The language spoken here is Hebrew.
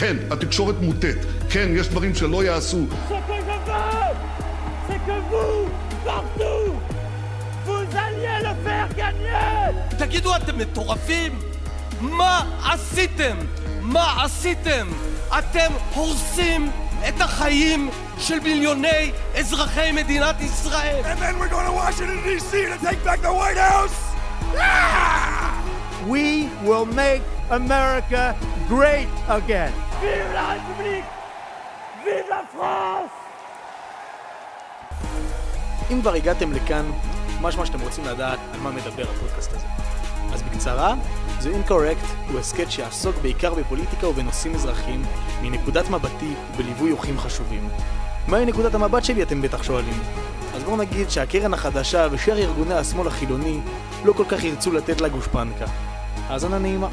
כן, התקשורת מוטית. כן, יש דברים שלא יעשו. תגידו, אתם מטורפים? מה עשיתם? מה עשיתם? אתם הורסים את החיים של מיליוני אזרחי מדינת ישראל. And then we're going to Washington D.C. to take back the White House. We will make America great again. Vive la République Vive la France אם כבר הגעתם לכאן, משמע שאתם רוצים לדעת על מה מדבר הפודקאסט הזה. אז בקצרה, The Incorrect הוא הסכת שיעסוק בעיקר בפוליטיקה ובנושאים אזרחיים, מנקודת מבטי ובליווי אורחים חשובים. מהי נקודת המבט שלי אתם בטח שואלים? אז בואו נגיד שהקרן החדשה ושאר ארגוני השמאל החילוני לא כל כך ירצו לתת לה גושפנקה. האזנה נעימה.